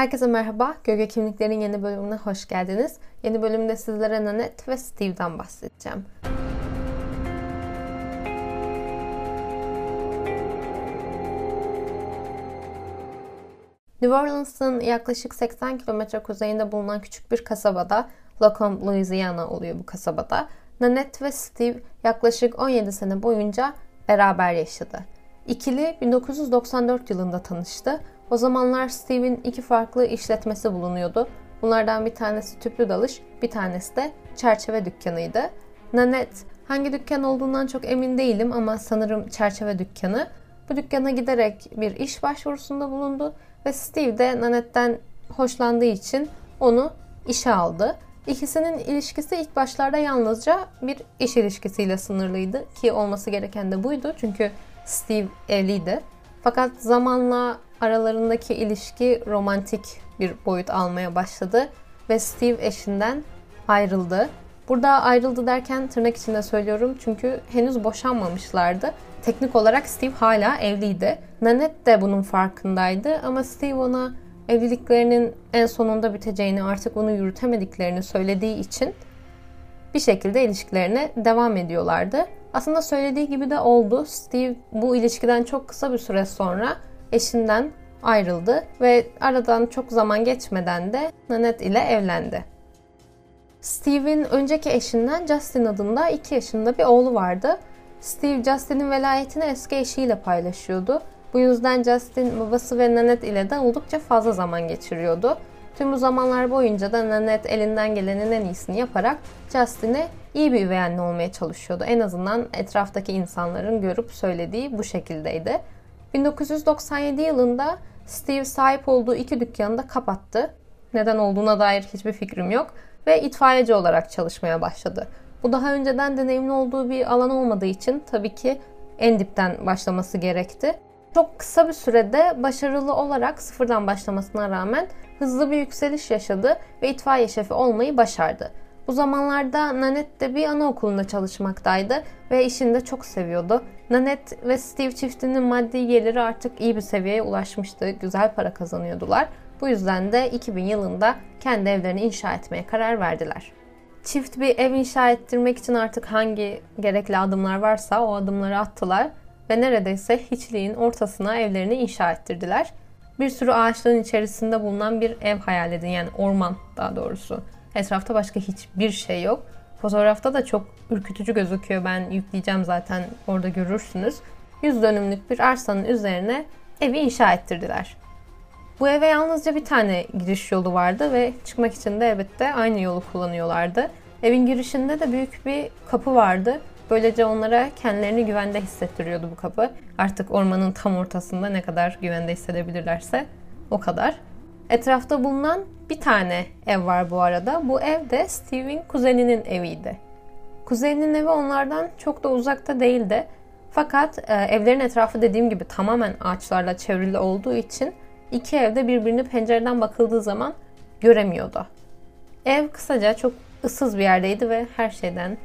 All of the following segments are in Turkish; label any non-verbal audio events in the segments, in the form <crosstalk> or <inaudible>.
Herkese merhaba. Gölge Kimliklerin yeni bölümüne hoş geldiniz. Yeni bölümde sizlere Nanette ve Steve'den bahsedeceğim. New Orleans'ın yaklaşık 80 kilometre kuzeyinde bulunan küçük bir kasabada, Lacombe, Louisiana oluyor bu kasabada. Nanette ve Steve yaklaşık 17 sene boyunca beraber yaşadı. İkili 1994 yılında tanıştı. O zamanlar Steve'in iki farklı işletmesi bulunuyordu. Bunlardan bir tanesi tüplü dalış, bir tanesi de çerçeve dükkanıydı. Nanette hangi dükkan olduğundan çok emin değilim ama sanırım çerçeve dükkanı. Bu dükkana giderek bir iş başvurusunda bulundu ve Steve de Nanette'den hoşlandığı için onu işe aldı. İkisinin ilişkisi ilk başlarda yalnızca bir iş ilişkisiyle sınırlıydı ki olması gereken de buydu çünkü Steve evliydi. Fakat zamanla aralarındaki ilişki romantik bir boyut almaya başladı ve Steve eşinden ayrıldı. Burada ayrıldı derken tırnak içinde söylüyorum çünkü henüz boşanmamışlardı. Teknik olarak Steve hala evliydi. Nanette de bunun farkındaydı ama Steve ona evliliklerinin en sonunda biteceğini, artık onu yürütemediklerini söylediği için bir şekilde ilişkilerine devam ediyorlardı. Aslında söylediği gibi de oldu. Steve bu ilişkiden çok kısa bir süre sonra eşinden ayrıldı ve aradan çok zaman geçmeden de Nanette ile evlendi. Steve'in önceki eşinden Justin adında 2 yaşında bir oğlu vardı. Steve Justin'in velayetini eski eşiyle paylaşıyordu. Bu yüzden Justin babası ve Nanette ile de oldukça fazla zaman geçiriyordu. Tüm bu zamanlar boyunca da Nanette elinden gelenin en iyisini yaparak Justin'e iyi bir üvey anne olmaya çalışıyordu. En azından etraftaki insanların görüp söylediği bu şekildeydi. 1997 yılında Steve sahip olduğu iki dükkanı da kapattı. Neden olduğuna dair hiçbir fikrim yok ve itfaiyeci olarak çalışmaya başladı. Bu daha önceden deneyimli olduğu bir alan olmadığı için tabii ki en dipten başlaması gerekti. Çok kısa bir sürede başarılı olarak sıfırdan başlamasına rağmen hızlı bir yükseliş yaşadı ve itfaiye şefi olmayı başardı. Bu zamanlarda Nanette de bir anaokulunda çalışmaktaydı ve işini de çok seviyordu. Nanette ve Steve çiftinin maddi geliri artık iyi bir seviyeye ulaşmıştı. Güzel para kazanıyordular. Bu yüzden de 2000 yılında kendi evlerini inşa etmeye karar verdiler. Çift bir ev inşa ettirmek için artık hangi gerekli adımlar varsa o adımları attılar ve neredeyse hiçliğin ortasına evlerini inşa ettirdiler. Bir sürü ağaçların içerisinde bulunan bir ev hayal edin yani orman daha doğrusu. Etrafta başka hiçbir şey yok. Fotoğrafta da çok ürkütücü gözüküyor. Ben yükleyeceğim zaten orada görürsünüz. 100 dönümlük bir arsanın üzerine evi inşa ettirdiler. Bu eve yalnızca bir tane giriş yolu vardı ve çıkmak için de elbette aynı yolu kullanıyorlardı. Evin girişinde de büyük bir kapı vardı. Böylece onlara kendilerini güvende hissettiriyordu bu kapı. Artık ormanın tam ortasında ne kadar güvende hissedebilirlerse o kadar. Etrafta bulunan bir tane ev var bu arada. Bu ev de Steve'in kuzeninin eviydi. Kuzeninin evi onlardan çok da uzakta değildi. Fakat e, evlerin etrafı dediğim gibi tamamen ağaçlarla çevrili olduğu için iki evde birbirini pencereden bakıldığı zaman göremiyordu. Ev kısaca çok ıssız bir yerdeydi ve her şeyden,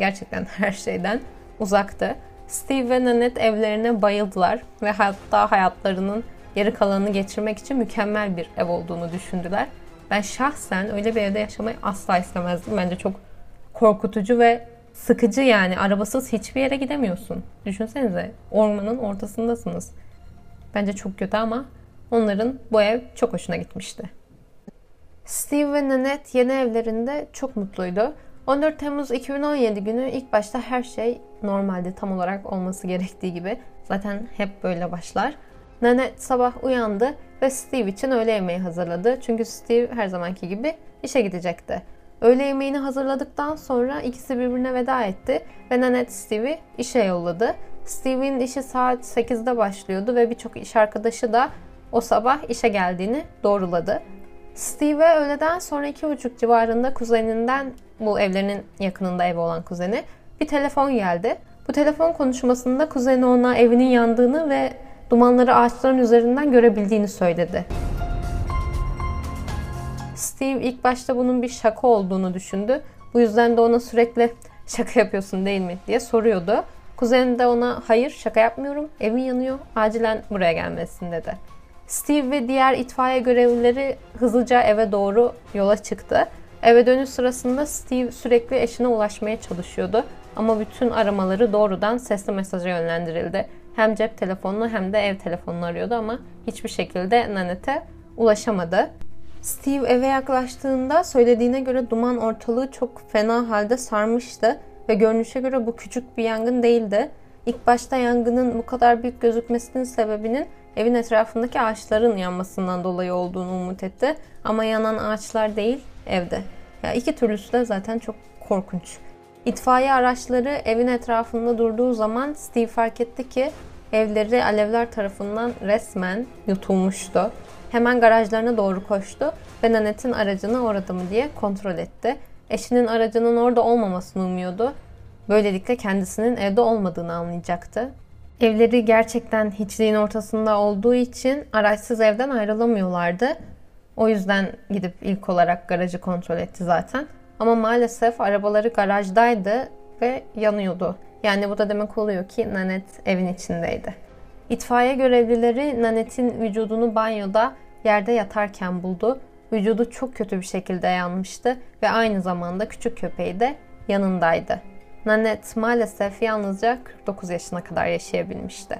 gerçekten <laughs> her şeyden uzaktı. Steve ve Nanette evlerine bayıldılar ve hatta hayatlarının geri kalanını geçirmek için mükemmel bir ev olduğunu düşündüler. Ben şahsen öyle bir evde yaşamayı asla istemezdim. Bence çok korkutucu ve sıkıcı yani. Arabasız hiçbir yere gidemiyorsun. Düşünsenize ormanın ortasındasınız. Bence çok kötü ama onların bu ev çok hoşuna gitmişti. Steve ve Nanette yeni evlerinde çok mutluydu. 14 Temmuz 2017 günü ilk başta her şey normalde tam olarak olması gerektiği gibi. Zaten hep böyle başlar. Nanette sabah uyandı ve Steve için öğle yemeği hazırladı. Çünkü Steve her zamanki gibi işe gidecekti. Öğle yemeğini hazırladıktan sonra ikisi birbirine veda etti ve Nanette Steve'i işe yolladı. Steve'in işi saat 8'de başlıyordu ve birçok iş arkadaşı da o sabah işe geldiğini doğruladı. Steve öğleden sonra iki buçuk civarında kuzeninden, bu evlerinin yakınında evi olan kuzeni, bir telefon geldi. Bu telefon konuşmasında kuzeni ona evinin yandığını ve dumanları ağaçların üzerinden görebildiğini söyledi. Steve ilk başta bunun bir şaka olduğunu düşündü. Bu yüzden de ona sürekli şaka yapıyorsun değil mi diye soruyordu. Kuzeni de ona hayır şaka yapmıyorum evin yanıyor acilen buraya gelmesin dedi. Steve ve diğer itfaiye görevlileri hızlıca eve doğru yola çıktı. Eve dönüş sırasında Steve sürekli eşine ulaşmaya çalışıyordu. Ama bütün aramaları doğrudan sesli mesaja yönlendirildi. Hem cep telefonunu hem de ev telefonunu arıyordu ama hiçbir şekilde Nanette'e ulaşamadı. Steve eve yaklaştığında söylediğine göre duman ortalığı çok fena halde sarmıştı ve görünüşe göre bu küçük bir yangın değildi. İlk başta yangının bu kadar büyük gözükmesinin sebebinin evin etrafındaki ağaçların yanmasından dolayı olduğunu umut etti. Ama yanan ağaçlar değil, evde. Ya iki türlüsü de zaten çok korkunç. İtfaiye araçları evin etrafında durduğu zaman Steve fark etti ki evleri alevler tarafından resmen yutulmuştu. Hemen garajlarına doğru koştu ve Nanette'in aracını orada mı diye kontrol etti. Eşinin aracının orada olmamasını umuyordu. Böylelikle kendisinin evde olmadığını anlayacaktı. Evleri gerçekten hiçliğin ortasında olduğu için araçsız evden ayrılamıyorlardı. O yüzden gidip ilk olarak garajı kontrol etti zaten. Ama maalesef arabaları garajdaydı ve yanıyordu. Yani bu da demek oluyor ki Nanet evin içindeydi. İtfaiye görevlileri Nanet'in vücudunu banyoda yerde yatarken buldu. Vücudu çok kötü bir şekilde yanmıştı ve aynı zamanda küçük köpeği de yanındaydı. Nanet maalesef yalnızca 49 yaşına kadar yaşayabilmişti.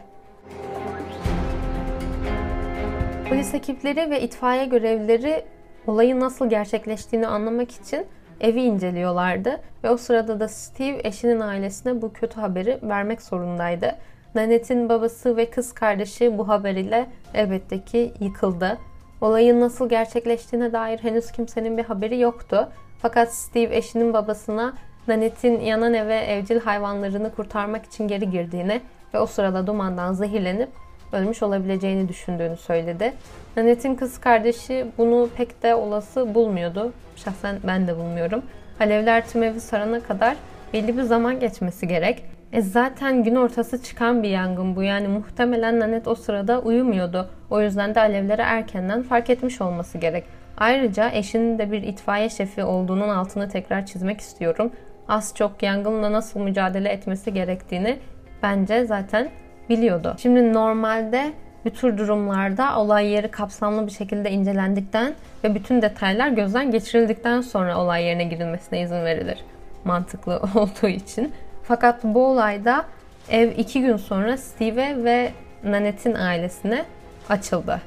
Polis ekipleri ve itfaiye görevlileri olayın nasıl gerçekleştiğini anlamak için evi inceliyorlardı ve o sırada da Steve eşinin ailesine bu kötü haberi vermek zorundaydı. Nanette'in babası ve kız kardeşi bu haber ile elbette ki yıkıldı. Olayın nasıl gerçekleştiğine dair henüz kimsenin bir haberi yoktu. Fakat Steve eşinin babasına Nanette'in yanan eve evcil hayvanlarını kurtarmak için geri girdiğini ve o sırada dumandan zehirlenip ölmüş olabileceğini düşündüğünü söyledi. Nanette'in kız kardeşi bunu pek de olası bulmuyordu. Şahsen ben de bulmuyorum. Alevler tüm evi sarana kadar belli bir zaman geçmesi gerek. E zaten gün ortası çıkan bir yangın bu. Yani muhtemelen Nanet o sırada uyumuyordu. O yüzden de alevleri erkenden fark etmiş olması gerek. Ayrıca eşinin de bir itfaiye şefi olduğunun altını tekrar çizmek istiyorum. Az çok yangınla nasıl mücadele etmesi gerektiğini bence zaten biliyordu. Şimdi normalde bu tür durumlarda olay yeri kapsamlı bir şekilde incelendikten ve bütün detaylar gözden geçirildikten sonra olay yerine girilmesine izin verilir. Mantıklı <laughs> olduğu için. Fakat bu olayda ev iki gün sonra Steve ve Nanette'in ailesine açıldı.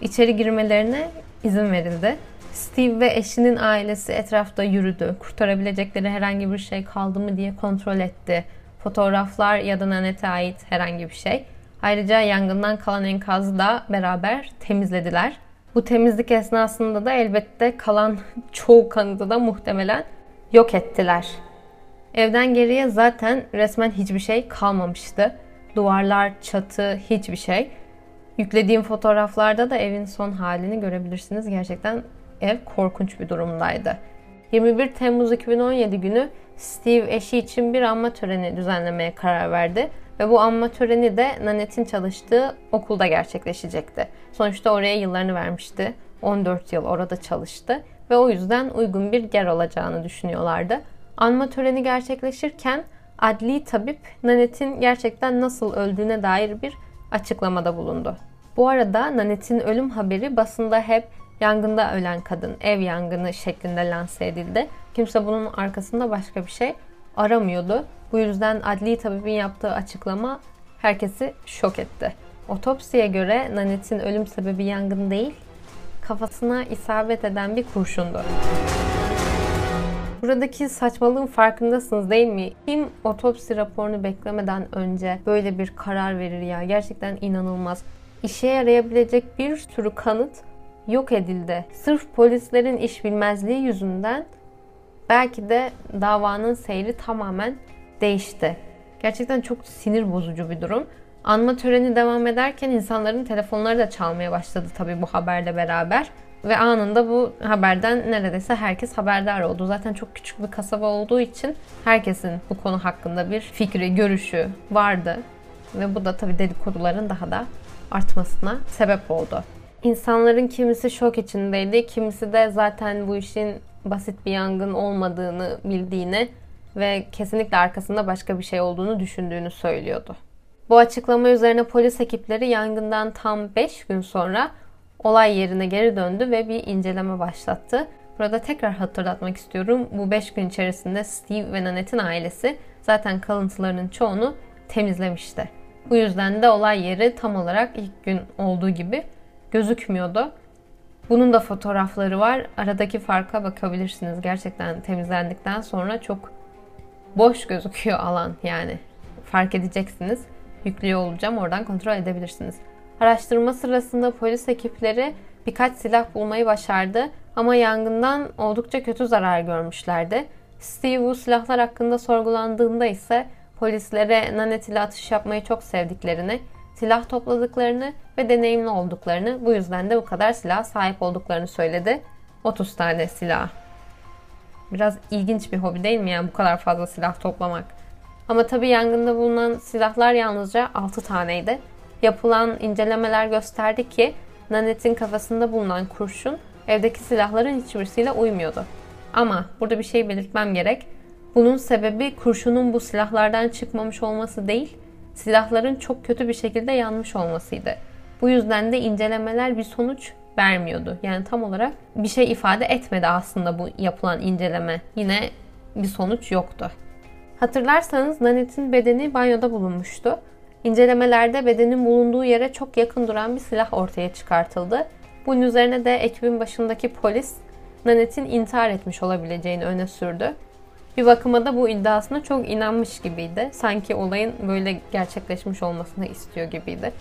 İçeri girmelerine izin verildi. Steve ve eşinin ailesi etrafta yürüdü. Kurtarabilecekleri herhangi bir şey kaldı mı diye kontrol etti. Fotoğraflar ya da Nanette'e ait herhangi bir şey. Ayrıca yangından kalan enkazı da beraber temizlediler. Bu temizlik esnasında da elbette kalan <laughs> çoğu kanıtı da muhtemelen yok ettiler. Evden geriye zaten resmen hiçbir şey kalmamıştı. Duvarlar, çatı, hiçbir şey. Yüklediğim fotoğraflarda da evin son halini görebilirsiniz. Gerçekten ev korkunç bir durumdaydı. 21 Temmuz 2017 günü Steve eşi için bir anma töreni düzenlemeye karar verdi ve bu anma töreni de Nanette'in çalıştığı okulda gerçekleşecekti. Sonuçta oraya yıllarını vermişti. 14 yıl orada çalıştı ve o yüzden uygun bir ger olacağını düşünüyorlardı. Anma töreni gerçekleşirken adli tabip Nanette'in gerçekten nasıl öldüğüne dair bir açıklamada bulundu. Bu arada Nanette'in ölüm haberi basında hep yangında ölen kadın, ev yangını şeklinde lanse edildi. Kimse bunun arkasında başka bir şey aramıyordu. Bu yüzden adli tabibin yaptığı açıklama herkesi şok etti. Otopsiye göre Nanette'in ölüm sebebi yangın değil, kafasına isabet eden bir kurşundu. Buradaki saçmalığın farkındasınız değil mi? Kim otopsi raporunu beklemeden önce böyle bir karar verir ya? Gerçekten inanılmaz. İşe yarayabilecek bir sürü kanıt yok edildi. Sırf polislerin iş bilmezliği yüzünden belki de davanın seyri tamamen değişti. Gerçekten çok sinir bozucu bir durum. Anma töreni devam ederken insanların telefonları da çalmaya başladı tabii bu haberle beraber. Ve anında bu haberden neredeyse herkes haberdar oldu. Zaten çok küçük bir kasaba olduğu için herkesin bu konu hakkında bir fikri, görüşü vardı. Ve bu da tabii dedikoduların daha da artmasına sebep oldu. İnsanların kimisi şok içindeydi, kimisi de zaten bu işin basit bir yangın olmadığını bildiğini ve kesinlikle arkasında başka bir şey olduğunu düşündüğünü söylüyordu. Bu açıklama üzerine polis ekipleri yangından tam 5 gün sonra olay yerine geri döndü ve bir inceleme başlattı. Burada tekrar hatırlatmak istiyorum. Bu 5 gün içerisinde Steve ve Nanette'in ailesi zaten kalıntılarının çoğunu temizlemişti. Bu yüzden de olay yeri tam olarak ilk gün olduğu gibi gözükmüyordu. Bunun da fotoğrafları var. Aradaki farka bakabilirsiniz. Gerçekten temizlendikten sonra çok boş gözüküyor alan yani. Fark edeceksiniz. Yüklüyor olacağım. Oradan kontrol edebilirsiniz. Araştırma sırasında polis ekipleri birkaç silah bulmayı başardı ama yangından oldukça kötü zarar görmüşlerdi. Steve bu silahlar hakkında sorgulandığında ise polislere Nanet ile atış yapmayı çok sevdiklerini, silah topladıklarını ve deneyimli olduklarını, bu yüzden de bu kadar silah sahip olduklarını söyledi. 30 tane silah. Biraz ilginç bir hobi değil mi yani bu kadar fazla silah toplamak? Ama tabii yangında bulunan silahlar yalnızca 6 taneydi. Yapılan incelemeler gösterdi ki Nanette'in kafasında bulunan kurşun evdeki silahların hiçbirisiyle uymuyordu. Ama burada bir şey belirtmem gerek. Bunun sebebi kurşunun bu silahlardan çıkmamış olması değil, silahların çok kötü bir şekilde yanmış olmasıydı. Bu yüzden de incelemeler bir sonuç vermiyordu. Yani tam olarak bir şey ifade etmedi aslında bu yapılan inceleme. Yine bir sonuç yoktu. Hatırlarsanız Nanette'in bedeni banyoda bulunmuştu. İncelemelerde bedenin bulunduğu yere çok yakın duran bir silah ortaya çıkartıldı. Bunun üzerine de ekibin başındaki polis Nanette'in intihar etmiş olabileceğini öne sürdü. Bir bakıma da bu iddiasına çok inanmış gibiydi. Sanki olayın böyle gerçekleşmiş olmasını istiyor gibiydi.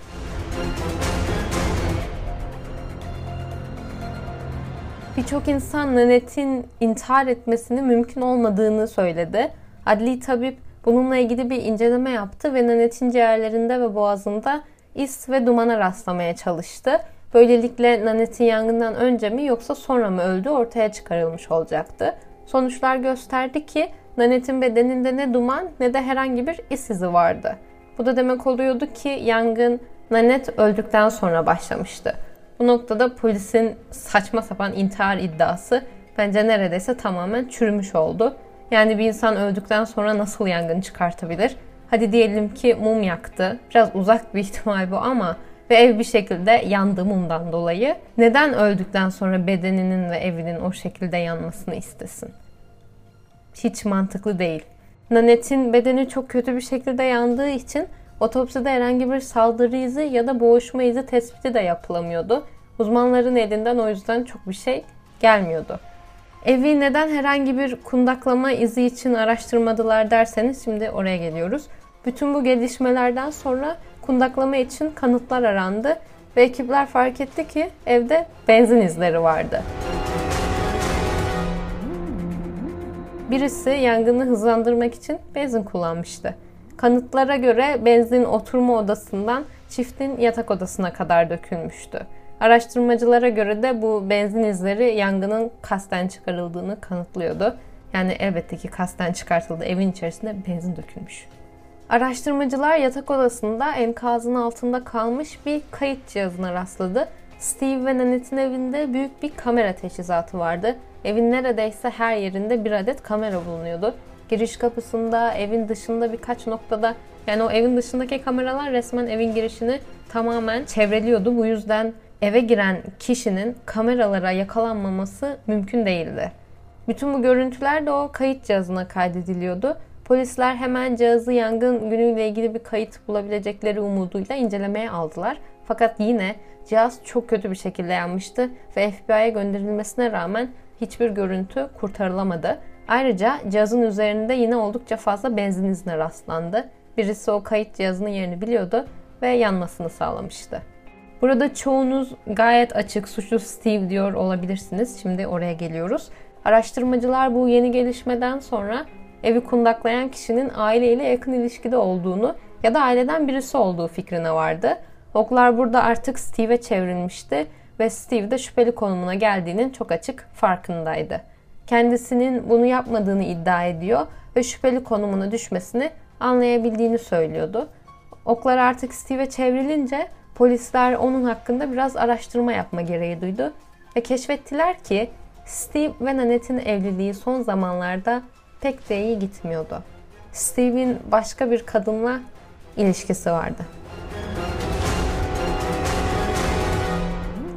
Birçok insan Nanette'in intihar etmesinin mümkün olmadığını söyledi. Adli tabip bununla ilgili bir inceleme yaptı ve Nanette'in ciğerlerinde ve boğazında is ve dumana rastlamaya çalıştı. Böylelikle Nanette'in yangından önce mi yoksa sonra mı öldü ortaya çıkarılmış olacaktı. Sonuçlar gösterdi ki Nanette'in bedeninde ne duman ne de herhangi bir is izi vardı. Bu da demek oluyordu ki yangın Nanet öldükten sonra başlamıştı. Bu noktada polisin saçma sapan intihar iddiası bence neredeyse tamamen çürümüş oldu. Yani bir insan öldükten sonra nasıl yangın çıkartabilir? Hadi diyelim ki mum yaktı. Biraz uzak bir ihtimal bu ama ve ev bir şekilde yandı mumdan dolayı. Neden öldükten sonra bedeninin ve evinin o şekilde yanmasını istesin? Hiç mantıklı değil. Nanette'in bedeni çok kötü bir şekilde yandığı için otopside herhangi bir saldırı izi ya da boğuşma izi tespiti de yapılamıyordu. Uzmanların elinden o yüzden çok bir şey gelmiyordu. Evi neden herhangi bir kundaklama izi için araştırmadılar derseniz şimdi oraya geliyoruz. Bütün bu gelişmelerden sonra kundaklama için kanıtlar arandı ve ekipler fark etti ki evde benzin izleri vardı. Birisi yangını hızlandırmak için benzin kullanmıştı. Kanıtlara göre benzin oturma odasından çiftin yatak odasına kadar dökülmüştü. Araştırmacılara göre de bu benzin izleri yangının kasten çıkarıldığını kanıtlıyordu. Yani elbette ki kasten çıkartıldı. Evin içerisinde benzin dökülmüş. Araştırmacılar yatak odasında enkazın altında kalmış bir kayıt cihazına rastladı. Steve ve Nanette'in evinde büyük bir kamera teçhizatı vardı. Evin neredeyse her yerinde bir adet kamera bulunuyordu. Giriş kapısında, evin dışında birkaç noktada yani o evin dışındaki kameralar resmen evin girişini tamamen çevreliyordu. Bu yüzden eve giren kişinin kameralara yakalanmaması mümkün değildi. Bütün bu görüntüler de o kayıt cihazına kaydediliyordu. Polisler hemen cihazı yangın günüyle ilgili bir kayıt bulabilecekleri umuduyla incelemeye aldılar. Fakat yine cihaz çok kötü bir şekilde yanmıştı ve FBI'ye gönderilmesine rağmen hiçbir görüntü kurtarılamadı. Ayrıca cihazın üzerinde yine oldukça fazla benzin izine rastlandı. Birisi o kayıt cihazının yerini biliyordu ve yanmasını sağlamıştı. Burada çoğunuz gayet açık suçlu Steve diyor olabilirsiniz. Şimdi oraya geliyoruz. Araştırmacılar bu yeni gelişmeden sonra evi kundaklayan kişinin aileyle yakın ilişkide olduğunu ya da aileden birisi olduğu fikrine vardı. Oklar burada artık Steve'e çevrilmişti ve Steve de şüpheli konumuna geldiğinin çok açık farkındaydı. Kendisinin bunu yapmadığını iddia ediyor ve şüpheli konumuna düşmesini anlayabildiğini söylüyordu. Oklar artık Steve'e çevrilince polisler onun hakkında biraz araştırma yapma gereği duydu ve keşfettiler ki Steve ve Nanette'in evliliği son zamanlarda pek de iyi gitmiyordu. Steve'in başka bir kadınla ilişkisi vardı.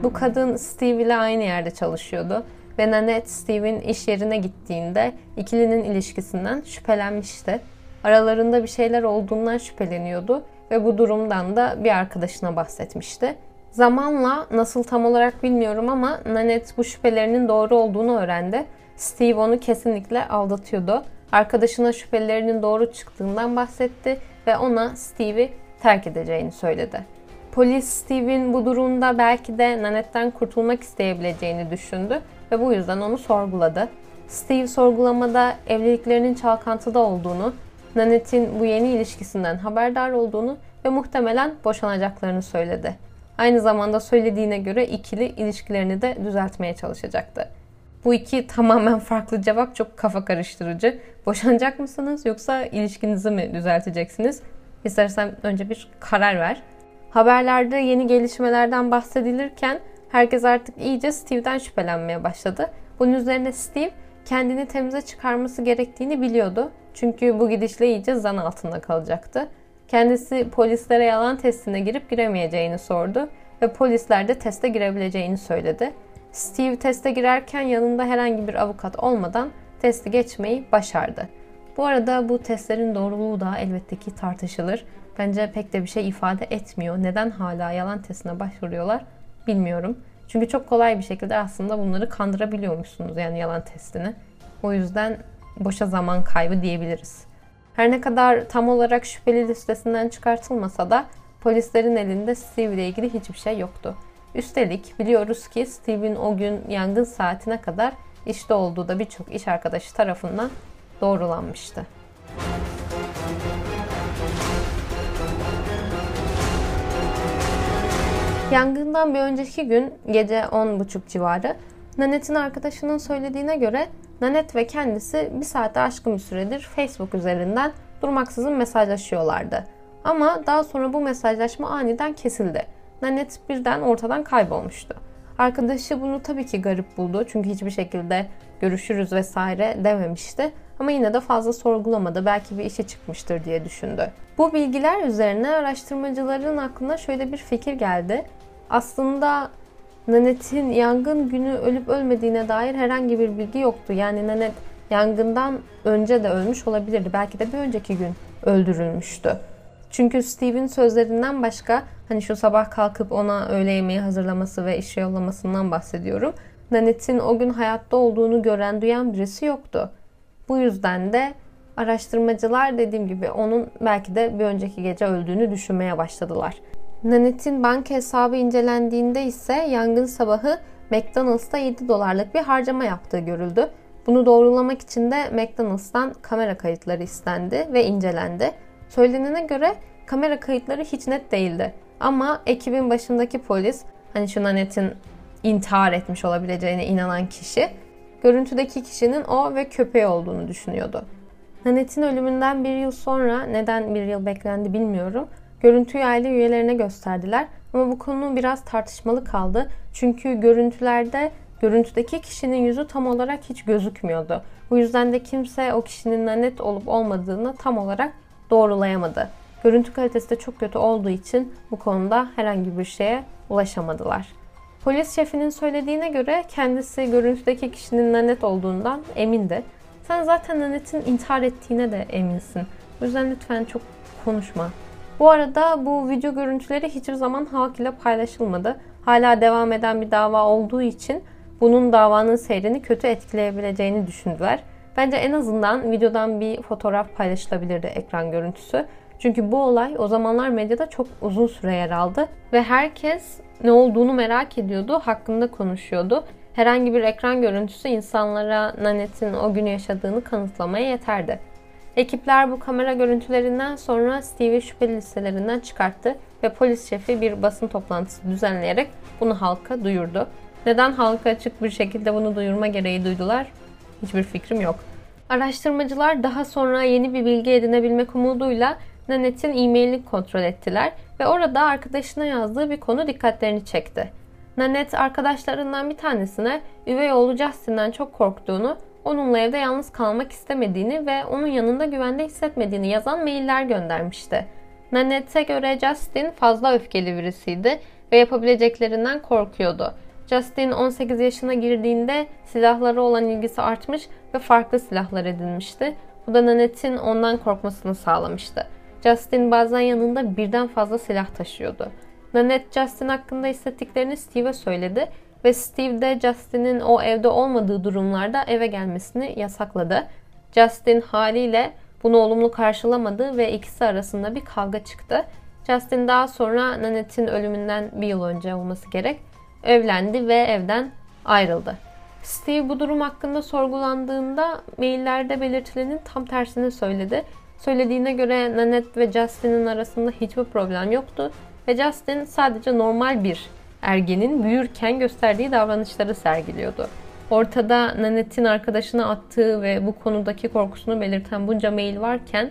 Bu kadın Steve ile aynı yerde çalışıyordu ve Nanette Steve'in iş yerine gittiğinde ikilinin ilişkisinden şüphelenmişti. Aralarında bir şeyler olduğundan şüpheleniyordu ve bu durumdan da bir arkadaşına bahsetmişti. Zamanla nasıl tam olarak bilmiyorum ama Nanette bu şüphelerinin doğru olduğunu öğrendi. Steve onu kesinlikle aldatıyordu. Arkadaşına şüphelerinin doğru çıktığından bahsetti ve ona Steve'i terk edeceğini söyledi. Polis Steve'in bu durumda belki de Nanette'den kurtulmak isteyebileceğini düşündü ve bu yüzden onu sorguladı. Steve sorgulamada evliliklerinin çalkantıda olduğunu, Nanette'in bu yeni ilişkisinden haberdar olduğunu ve muhtemelen boşanacaklarını söyledi. Aynı zamanda söylediğine göre ikili ilişkilerini de düzeltmeye çalışacaktı. Bu iki <laughs> tamamen farklı cevap çok kafa karıştırıcı. Boşanacak mısınız yoksa ilişkinizi mi düzelteceksiniz? İstersen önce bir karar ver. Haberlerde yeni gelişmelerden bahsedilirken herkes artık iyice Steve'den şüphelenmeye başladı. Bunun üzerine Steve kendini temize çıkarması gerektiğini biliyordu. Çünkü bu gidişle iyice zan altında kalacaktı. Kendisi polislere yalan testine girip giremeyeceğini sordu ve polisler de teste girebileceğini söyledi. Steve teste girerken yanında herhangi bir avukat olmadan testi geçmeyi başardı. Bu arada bu testlerin doğruluğu da elbette ki tartışılır. Bence pek de bir şey ifade etmiyor. Neden hala yalan testine başvuruyorlar bilmiyorum. Çünkü çok kolay bir şekilde aslında bunları kandırabiliyormuşsunuz yani yalan testini. O yüzden boşa zaman kaybı diyebiliriz. Her ne kadar tam olarak şüpheli listesinden çıkartılmasa da polislerin elinde Steve ile ilgili hiçbir şey yoktu. Üstelik biliyoruz ki Steve'in o gün yangın saatine kadar işte olduğu da birçok iş arkadaşı tarafından doğrulanmıştı. Yangından bir önceki gün gece 10.30 civarı Nanette'in arkadaşının söylediğine göre Nanette ve kendisi bir saate aşkın bir süredir Facebook üzerinden durmaksızın mesajlaşıyorlardı. Ama daha sonra bu mesajlaşma aniden kesildi. Nanette birden ortadan kaybolmuştu. Arkadaşı bunu tabii ki garip buldu çünkü hiçbir şekilde görüşürüz vesaire dememişti. Ama yine de fazla sorgulamadı. Belki bir işe çıkmıştır diye düşündü. Bu bilgiler üzerine araştırmacıların aklına şöyle bir fikir geldi. Aslında Nanette'in yangın günü ölüp ölmediğine dair herhangi bir bilgi yoktu. Yani Nanet yangından önce de ölmüş olabilirdi. Belki de bir önceki gün öldürülmüştü. Çünkü Steve'in sözlerinden başka hani şu sabah kalkıp ona öğle yemeği hazırlaması ve işe yollamasından bahsediyorum. Nanette'in o gün hayatta olduğunu gören duyan birisi yoktu. Bu yüzden de araştırmacılar dediğim gibi onun belki de bir önceki gece öldüğünü düşünmeye başladılar. Nanette'in banka hesabı incelendiğinde ise yangın sabahı McDonald's'ta 7 dolarlık bir harcama yaptığı görüldü. Bunu doğrulamak için de McDonald's'tan kamera kayıtları istendi ve incelendi. Söylenene göre kamera kayıtları hiç net değildi. Ama ekibin başındaki polis, hani şu Nanette'in intihar etmiş olabileceğine inanan kişi, görüntüdeki kişinin o ve köpeği olduğunu düşünüyordu. Nanette'in ölümünden bir yıl sonra, neden bir yıl beklendi bilmiyorum, Görüntüyü aile üyelerine gösterdiler ama bu konu biraz tartışmalı kaldı. Çünkü görüntülerde görüntüdeki kişinin yüzü tam olarak hiç gözükmüyordu. Bu yüzden de kimse o kişinin net olup olmadığını tam olarak doğrulayamadı. Görüntü kalitesi de çok kötü olduğu için bu konuda herhangi bir şeye ulaşamadılar. Polis şefinin söylediğine göre kendisi görüntüdeki kişinin Nanet olduğundan emindi. Sen zaten Nanet'in intihar ettiğine de eminsin. O yüzden lütfen çok konuşma. Bu arada bu video görüntüleri hiçbir zaman halk ile paylaşılmadı. Hala devam eden bir dava olduğu için bunun davanın seyrini kötü etkileyebileceğini düşündüler. Bence en azından videodan bir fotoğraf paylaşılabilirdi ekran görüntüsü. Çünkü bu olay o zamanlar medyada çok uzun süre yer aldı ve herkes ne olduğunu merak ediyordu, hakkında konuşuyordu. Herhangi bir ekran görüntüsü insanlara Nanette'in o gün yaşadığını kanıtlamaya yeterdi. Ekipler bu kamera görüntülerinden sonra Steve'i şüpheli listelerinden çıkarttı ve polis şefi bir basın toplantısı düzenleyerek bunu halka duyurdu. Neden halka açık bir şekilde bunu duyurma gereği duydular? Hiçbir fikrim yok. Araştırmacılar daha sonra yeni bir bilgi edinebilmek umuduyla Nanette'in e-mailini kontrol ettiler ve orada arkadaşına yazdığı bir konu dikkatlerini çekti. Nanette arkadaşlarından bir tanesine üvey oğlu Justin'den çok korktuğunu onunla evde yalnız kalmak istemediğini ve onun yanında güvende hissetmediğini yazan mailler göndermişti. Nanette'e göre Justin fazla öfkeli birisiydi ve yapabileceklerinden korkuyordu. Justin 18 yaşına girdiğinde silahlara olan ilgisi artmış ve farklı silahlar edinmişti. Bu da Nanette'in ondan korkmasını sağlamıştı. Justin bazen yanında birden fazla silah taşıyordu. Nanette Justin hakkında hissettiklerini Steve'e söyledi ve Steve de Justin'in o evde olmadığı durumlarda eve gelmesini yasakladı. Justin haliyle bunu olumlu karşılamadı ve ikisi arasında bir kavga çıktı. Justin daha sonra Nanette'in ölümünden bir yıl önce olması gerek evlendi ve evden ayrıldı. Steve bu durum hakkında sorgulandığında maillerde belirtilenin tam tersini söyledi. Söylediğine göre Nanette ve Justin'in arasında hiçbir problem yoktu ve Justin sadece normal bir ergenin büyürken gösterdiği davranışları sergiliyordu. Ortada Nanette'in arkadaşına attığı ve bu konudaki korkusunu belirten bunca mail varken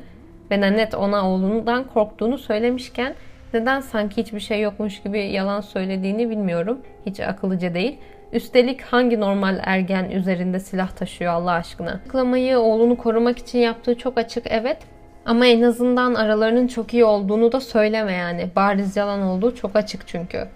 ve Nanette ona oğlundan korktuğunu söylemişken neden sanki hiçbir şey yokmuş gibi yalan söylediğini bilmiyorum. Hiç akıllıca değil. Üstelik hangi normal ergen üzerinde silah taşıyor Allah aşkına? Açıklamayı oğlunu korumak için yaptığı çok açık evet. Ama en azından aralarının çok iyi olduğunu da söyleme yani. Bariz yalan olduğu çok açık çünkü.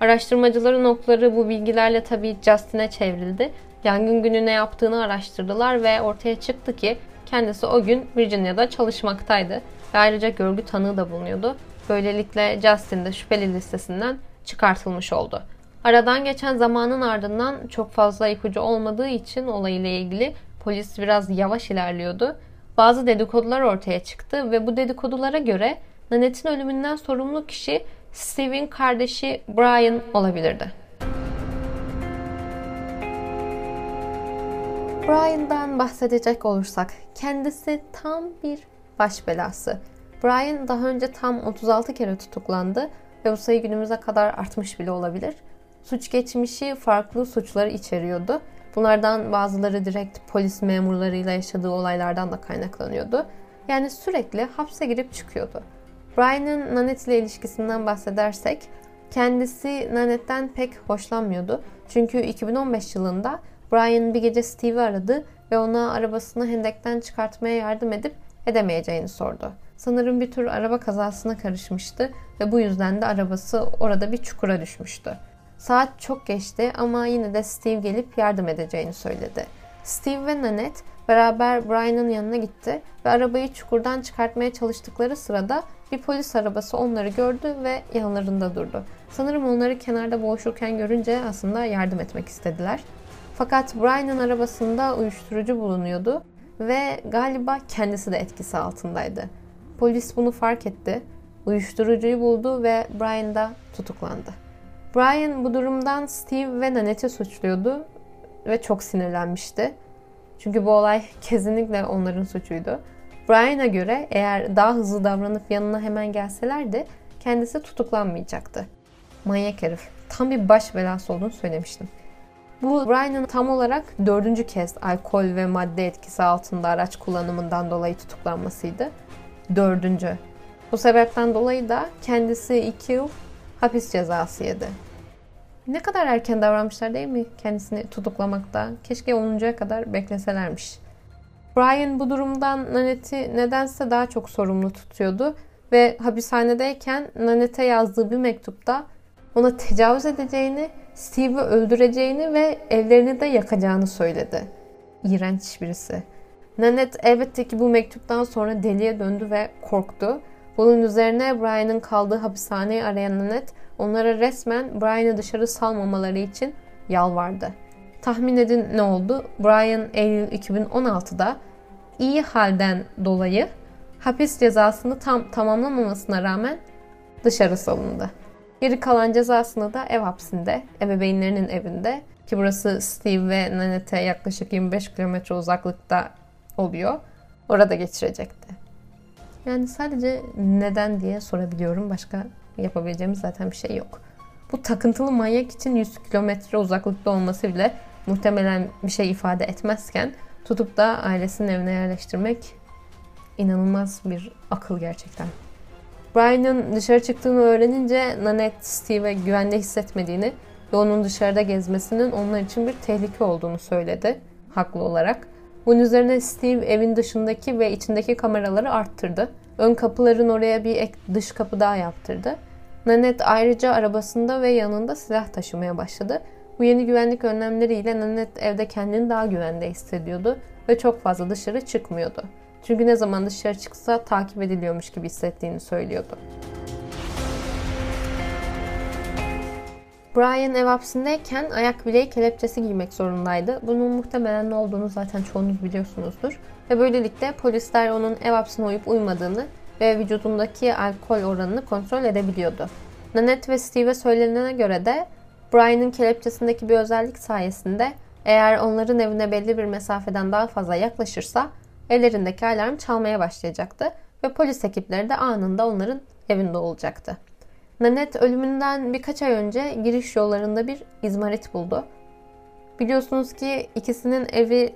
Araştırmacıların okları bu bilgilerle tabii Justin'e çevrildi. Yangın günü ne yaptığını araştırdılar ve ortaya çıktı ki kendisi o gün Virginia'da çalışmaktaydı. Ve ayrıca görgü tanığı da bulunuyordu. Böylelikle Justin de şüpheli listesinden çıkartılmış oldu. Aradan geçen zamanın ardından çok fazla ipucu olmadığı için olayla ilgili polis biraz yavaş ilerliyordu. Bazı dedikodular ortaya çıktı ve bu dedikodulara göre Nanette'in ölümünden sorumlu kişi Steve'in kardeşi Brian olabilirdi. Brian'dan bahsedecek olursak kendisi tam bir baş belası. Brian daha önce tam 36 kere tutuklandı ve bu sayı günümüze kadar artmış bile olabilir. Suç geçmişi farklı suçları içeriyordu. Bunlardan bazıları direkt polis memurlarıyla yaşadığı olaylardan da kaynaklanıyordu. Yani sürekli hapse girip çıkıyordu. Brian'ın Nanette ile ilişkisinden bahsedersek kendisi Nanette'den pek hoşlanmıyordu. Çünkü 2015 yılında Brian bir gece Steve'i aradı ve ona arabasını hendekten çıkartmaya yardım edip edemeyeceğini sordu. Sanırım bir tür araba kazasına karışmıştı ve bu yüzden de arabası orada bir çukura düşmüştü. Saat çok geçti ama yine de Steve gelip yardım edeceğini söyledi. Steve ve Nanette beraber Brian'ın yanına gitti ve arabayı çukurdan çıkartmaya çalıştıkları sırada bir polis arabası onları gördü ve yanlarında durdu. Sanırım onları kenarda boğuşurken görünce aslında yardım etmek istediler. Fakat Brian'ın arabasında uyuşturucu bulunuyordu ve galiba kendisi de etkisi altındaydı. Polis bunu fark etti, uyuşturucuyu buldu ve Brian da tutuklandı. Brian bu durumdan Steve ve Nanette'i suçluyordu ve çok sinirlenmişti. Çünkü bu olay <laughs> kesinlikle onların suçuydu. Brian'a göre eğer daha hızlı davranıp yanına hemen gelselerdi kendisi tutuklanmayacaktı. Manyak herif. Tam bir baş belası olduğunu söylemiştim. Bu Brian'ın tam olarak dördüncü kez alkol ve madde etkisi altında araç kullanımından dolayı tutuklanmasıydı. Dördüncü. Bu sebepten dolayı da kendisi iki yıl hapis cezası yedi. Ne kadar erken davranmışlar değil mi kendisini tutuklamakta? Keşke 10'uncuya kadar bekleselermiş. Brian bu durumdan Nanette'i nedense daha çok sorumlu tutuyordu ve hapishanedeyken Nanette'e yazdığı bir mektupta ona tecavüz edeceğini, Steve'i öldüreceğini ve evlerini de yakacağını söyledi. İğrenç birisi. Nanette elbette ki bu mektuptan sonra deliye döndü ve korktu. Bunun üzerine Brian'ın kaldığı hapishaneyi arayan Nanette onlara resmen Brian'ı dışarı salmamaları için yalvardı. Tahmin edin ne oldu? Brian Eylül 2016'da iyi halden dolayı hapis cezasını tam tamamlamamasına rağmen dışarı salındı. Geri kalan cezasını da ev hapsinde, ebeveynlerinin evinde ki burası Steve ve Nanette yaklaşık 25 kilometre uzaklıkta oluyor. Orada geçirecekti. Yani sadece neden diye sorabiliyorum. Başka yapabileceğimiz zaten bir şey yok. Bu takıntılı manyak için 100 kilometre uzaklıkta olması bile muhtemelen bir şey ifade etmezken tutup da ailesinin evine yerleştirmek inanılmaz bir akıl gerçekten. Brian'ın dışarı çıktığını öğrenince Nanette Steve'e güvende hissetmediğini ve onun dışarıda gezmesinin onlar için bir tehlike olduğunu söyledi. Haklı olarak. Bunun üzerine Steve evin dışındaki ve içindeki kameraları arttırdı. Ön kapıların oraya bir ek dış kapı daha yaptırdı. Nanette ayrıca arabasında ve yanında silah taşımaya başladı. Bu yeni güvenlik önlemleriyle Nanette evde kendini daha güvende hissediyordu ve çok fazla dışarı çıkmıyordu. Çünkü ne zaman dışarı çıksa takip ediliyormuş gibi hissettiğini söylüyordu. Brian ev hapsindeyken ayak bileği kelepçesi giymek zorundaydı. Bunun muhtemelen ne olduğunu zaten çoğunuz biliyorsunuzdur. Ve böylelikle polisler onun ev hapsine uyup uymadığını ve vücudundaki alkol oranını kontrol edebiliyordu. Nanette ve Steve'e söylenene göre de Brian'ın kelepçesindeki bir özellik sayesinde eğer onların evine belli bir mesafeden daha fazla yaklaşırsa ellerindeki alarm çalmaya başlayacaktı ve polis ekipleri de anında onların evinde olacaktı. Nanette ölümünden birkaç ay önce giriş yollarında bir izmarit buldu. Biliyorsunuz ki ikisinin evi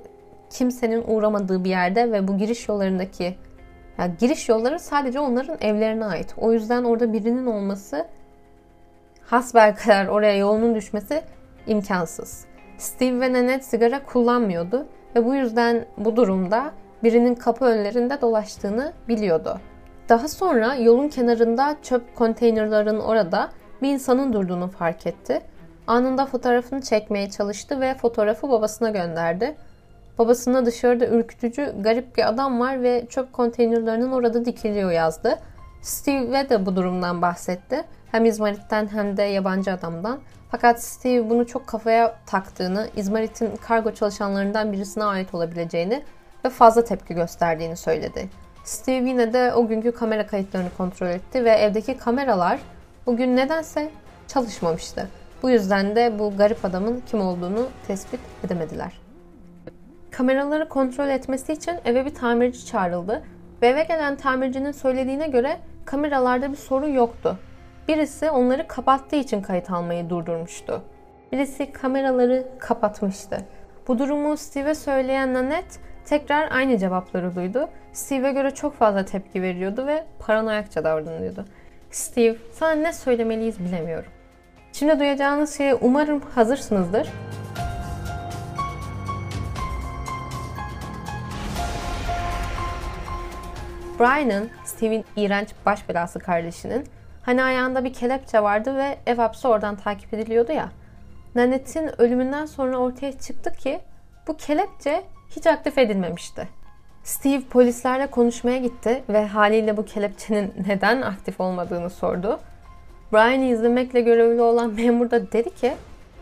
kimsenin uğramadığı bir yerde ve bu giriş yollarındaki yani giriş yolları sadece onların evlerine ait. O yüzden orada birinin olması hasbel kadar oraya yolunun düşmesi imkansız. Steve ve Nanette sigara kullanmıyordu ve bu yüzden bu durumda birinin kapı önlerinde dolaştığını biliyordu. Daha sonra yolun kenarında çöp konteynerların orada bir insanın durduğunu fark etti. Anında fotoğrafını çekmeye çalıştı ve fotoğrafı babasına gönderdi. Babasına dışarıda ürkütücü garip bir adam var ve çöp konteynerlarının orada dikiliyor yazdı. Steve de bu durumdan bahsetti. Hem İzmarit'ten hem de yabancı adamdan. Fakat Steve bunu çok kafaya taktığını, İzmarit'in kargo çalışanlarından birisine ait olabileceğini ve fazla tepki gösterdiğini söyledi. Steve yine de o günkü kamera kayıtlarını kontrol etti ve evdeki kameralar bugün nedense çalışmamıştı. Bu yüzden de bu garip adamın kim olduğunu tespit edemediler. Kameraları kontrol etmesi için eve bir tamirci çağrıldı ve eve gelen tamircinin söylediğine göre kameralarda bir sorun yoktu. Birisi onları kapattığı için kayıt almayı durdurmuştu. Birisi kameraları kapatmıştı. Bu durumu Steve'e söyleyen Nanette tekrar aynı cevapları duydu. Steve'e göre çok fazla tepki veriyordu ve paranoyakça davranıyordu. Steve, sana ne söylemeliyiz bilemiyorum. Şimdi duyacağınız şeye umarım hazırsınızdır. Brian'ın, Steve'in iğrenç baş belası kardeşinin hani ayağında bir kelepçe vardı ve ev hapsi oradan takip ediliyordu ya. Nanette'in ölümünden sonra ortaya çıktı ki bu kelepçe hiç aktif edilmemişti. Steve polislerle konuşmaya gitti ve haliyle bu kelepçenin <laughs> neden aktif olmadığını sordu. Brian'ı izlemekle görevli olan memur da dedi ki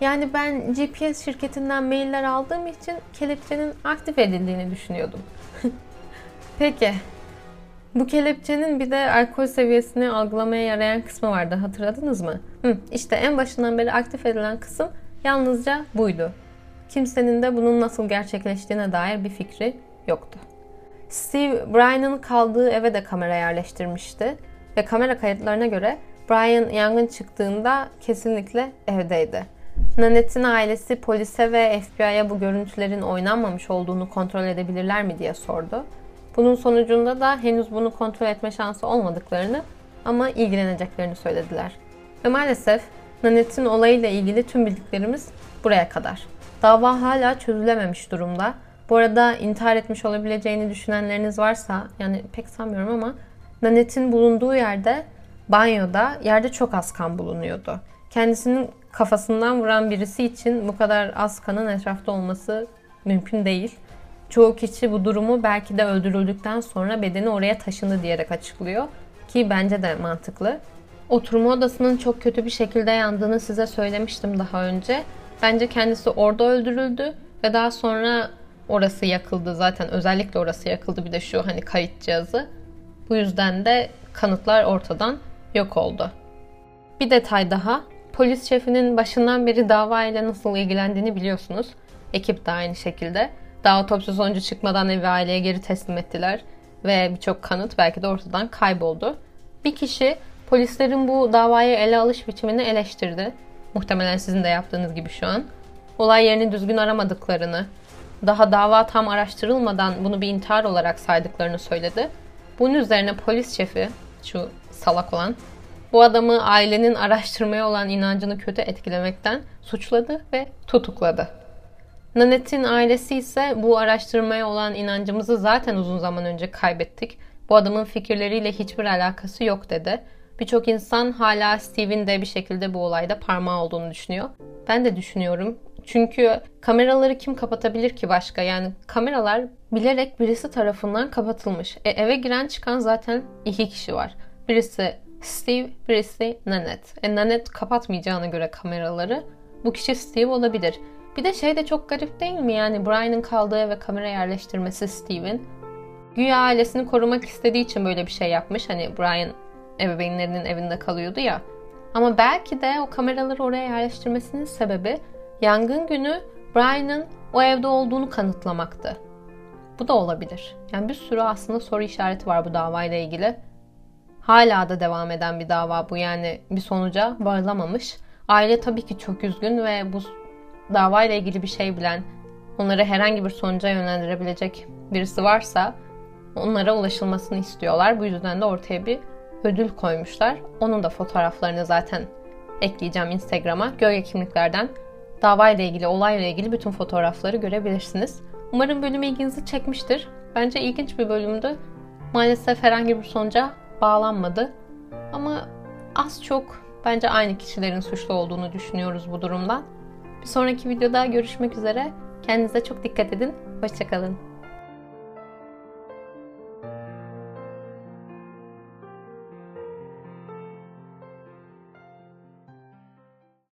yani ben GPS şirketinden mailler aldığım için kelepçenin aktif edildiğini düşünüyordum. <laughs> Peki. Bu kelepçenin bir de alkol seviyesini algılamaya yarayan kısmı vardı. Hatırladınız mı? Hı, işte en başından beri aktif edilen kısım yalnızca buydu. Kimsenin de bunun nasıl gerçekleştiğine dair bir fikri yoktu. Steve, Brian'ın kaldığı eve de kamera yerleştirmişti ve kamera kayıtlarına göre Brian yangın çıktığında kesinlikle evdeydi. Nanette'in ailesi polise ve FBI'ye bu görüntülerin oynanmamış olduğunu kontrol edebilirler mi diye sordu. Bunun sonucunda da henüz bunu kontrol etme şansı olmadıklarını ama ilgileneceklerini söylediler. Ve maalesef Nanette'in olayıyla ilgili tüm bildiklerimiz buraya kadar. Dava hala çözülememiş durumda. Bu arada intihar etmiş olabileceğini düşünenleriniz varsa, yani pek sanmıyorum ama Nanette'in bulunduğu yerde banyoda yerde çok az kan bulunuyordu. Kendisinin kafasından vuran birisi için bu kadar az kanın etrafta olması mümkün değil. Çoğu kişi bu durumu belki de öldürüldükten sonra bedeni oraya taşındı diyerek açıklıyor ki bence de mantıklı. Oturma odasının çok kötü bir şekilde yandığını size söylemiştim daha önce. Bence kendisi orada öldürüldü ve daha sonra orası yakıldı zaten özellikle orası yakıldı bir de şu hani kayıt cihazı. Bu yüzden de kanıtlar ortadan yok oldu. Bir detay daha. Polis şefinin başından beri dava ile nasıl ilgilendiğini biliyorsunuz. Ekip de aynı şekilde. Daha otopsi sonucu çıkmadan evi aileye geri teslim ettiler ve birçok kanıt belki de ortadan kayboldu. Bir kişi polislerin bu davayı ele alış biçimini eleştirdi. Muhtemelen sizin de yaptığınız gibi şu an. Olay yerini düzgün aramadıklarını, daha dava tam araştırılmadan bunu bir intihar olarak saydıklarını söyledi. Bunun üzerine polis şefi, şu salak olan, bu adamı ailenin araştırmaya olan inancını kötü etkilemekten suçladı ve tutukladı. Nanette'in ailesi ise bu araştırmaya olan inancımızı zaten uzun zaman önce kaybettik. Bu adamın fikirleriyle hiçbir alakası yok dedi. Birçok insan hala Steve'in de bir şekilde bu olayda parmağı olduğunu düşünüyor. Ben de düşünüyorum. Çünkü kameraları kim kapatabilir ki başka? Yani kameralar bilerek birisi tarafından kapatılmış. E, eve giren çıkan zaten iki kişi var. Birisi Steve, birisi Nanette. E, Nanette kapatmayacağına göre kameraları bu kişi Steve olabilir. Bir de şey de çok garip değil mi? Yani Brian'ın kaldığı eve kamera yerleştirmesi Steve'in. Güya ailesini korumak istediği için böyle bir şey yapmış. Hani Brian ebeveynlerinin evinde kalıyordu ya. Ama belki de o kameraları oraya yerleştirmesinin sebebi yangın günü Brian'ın o evde olduğunu kanıtlamaktı. Bu da olabilir. Yani bir sürü aslında soru işareti var bu davayla ilgili. Hala da devam eden bir dava bu yani bir sonuca varılamamış. Aile tabii ki çok üzgün ve bu davayla ilgili bir şey bilen, onları herhangi bir sonuca yönlendirebilecek birisi varsa onlara ulaşılmasını istiyorlar. Bu yüzden de ortaya bir ödül koymuşlar. Onun da fotoğraflarını zaten ekleyeceğim Instagram'a. Gölge kimliklerden davayla ilgili, olayla ilgili bütün fotoğrafları görebilirsiniz. Umarım bölüm ilginizi çekmiştir. Bence ilginç bir bölümdü. Maalesef herhangi bir sonuca bağlanmadı. Ama az çok bence aynı kişilerin suçlu olduğunu düşünüyoruz bu durumdan. Bir sonraki videoda görüşmek üzere. Kendinize çok dikkat edin. Hoşçakalın.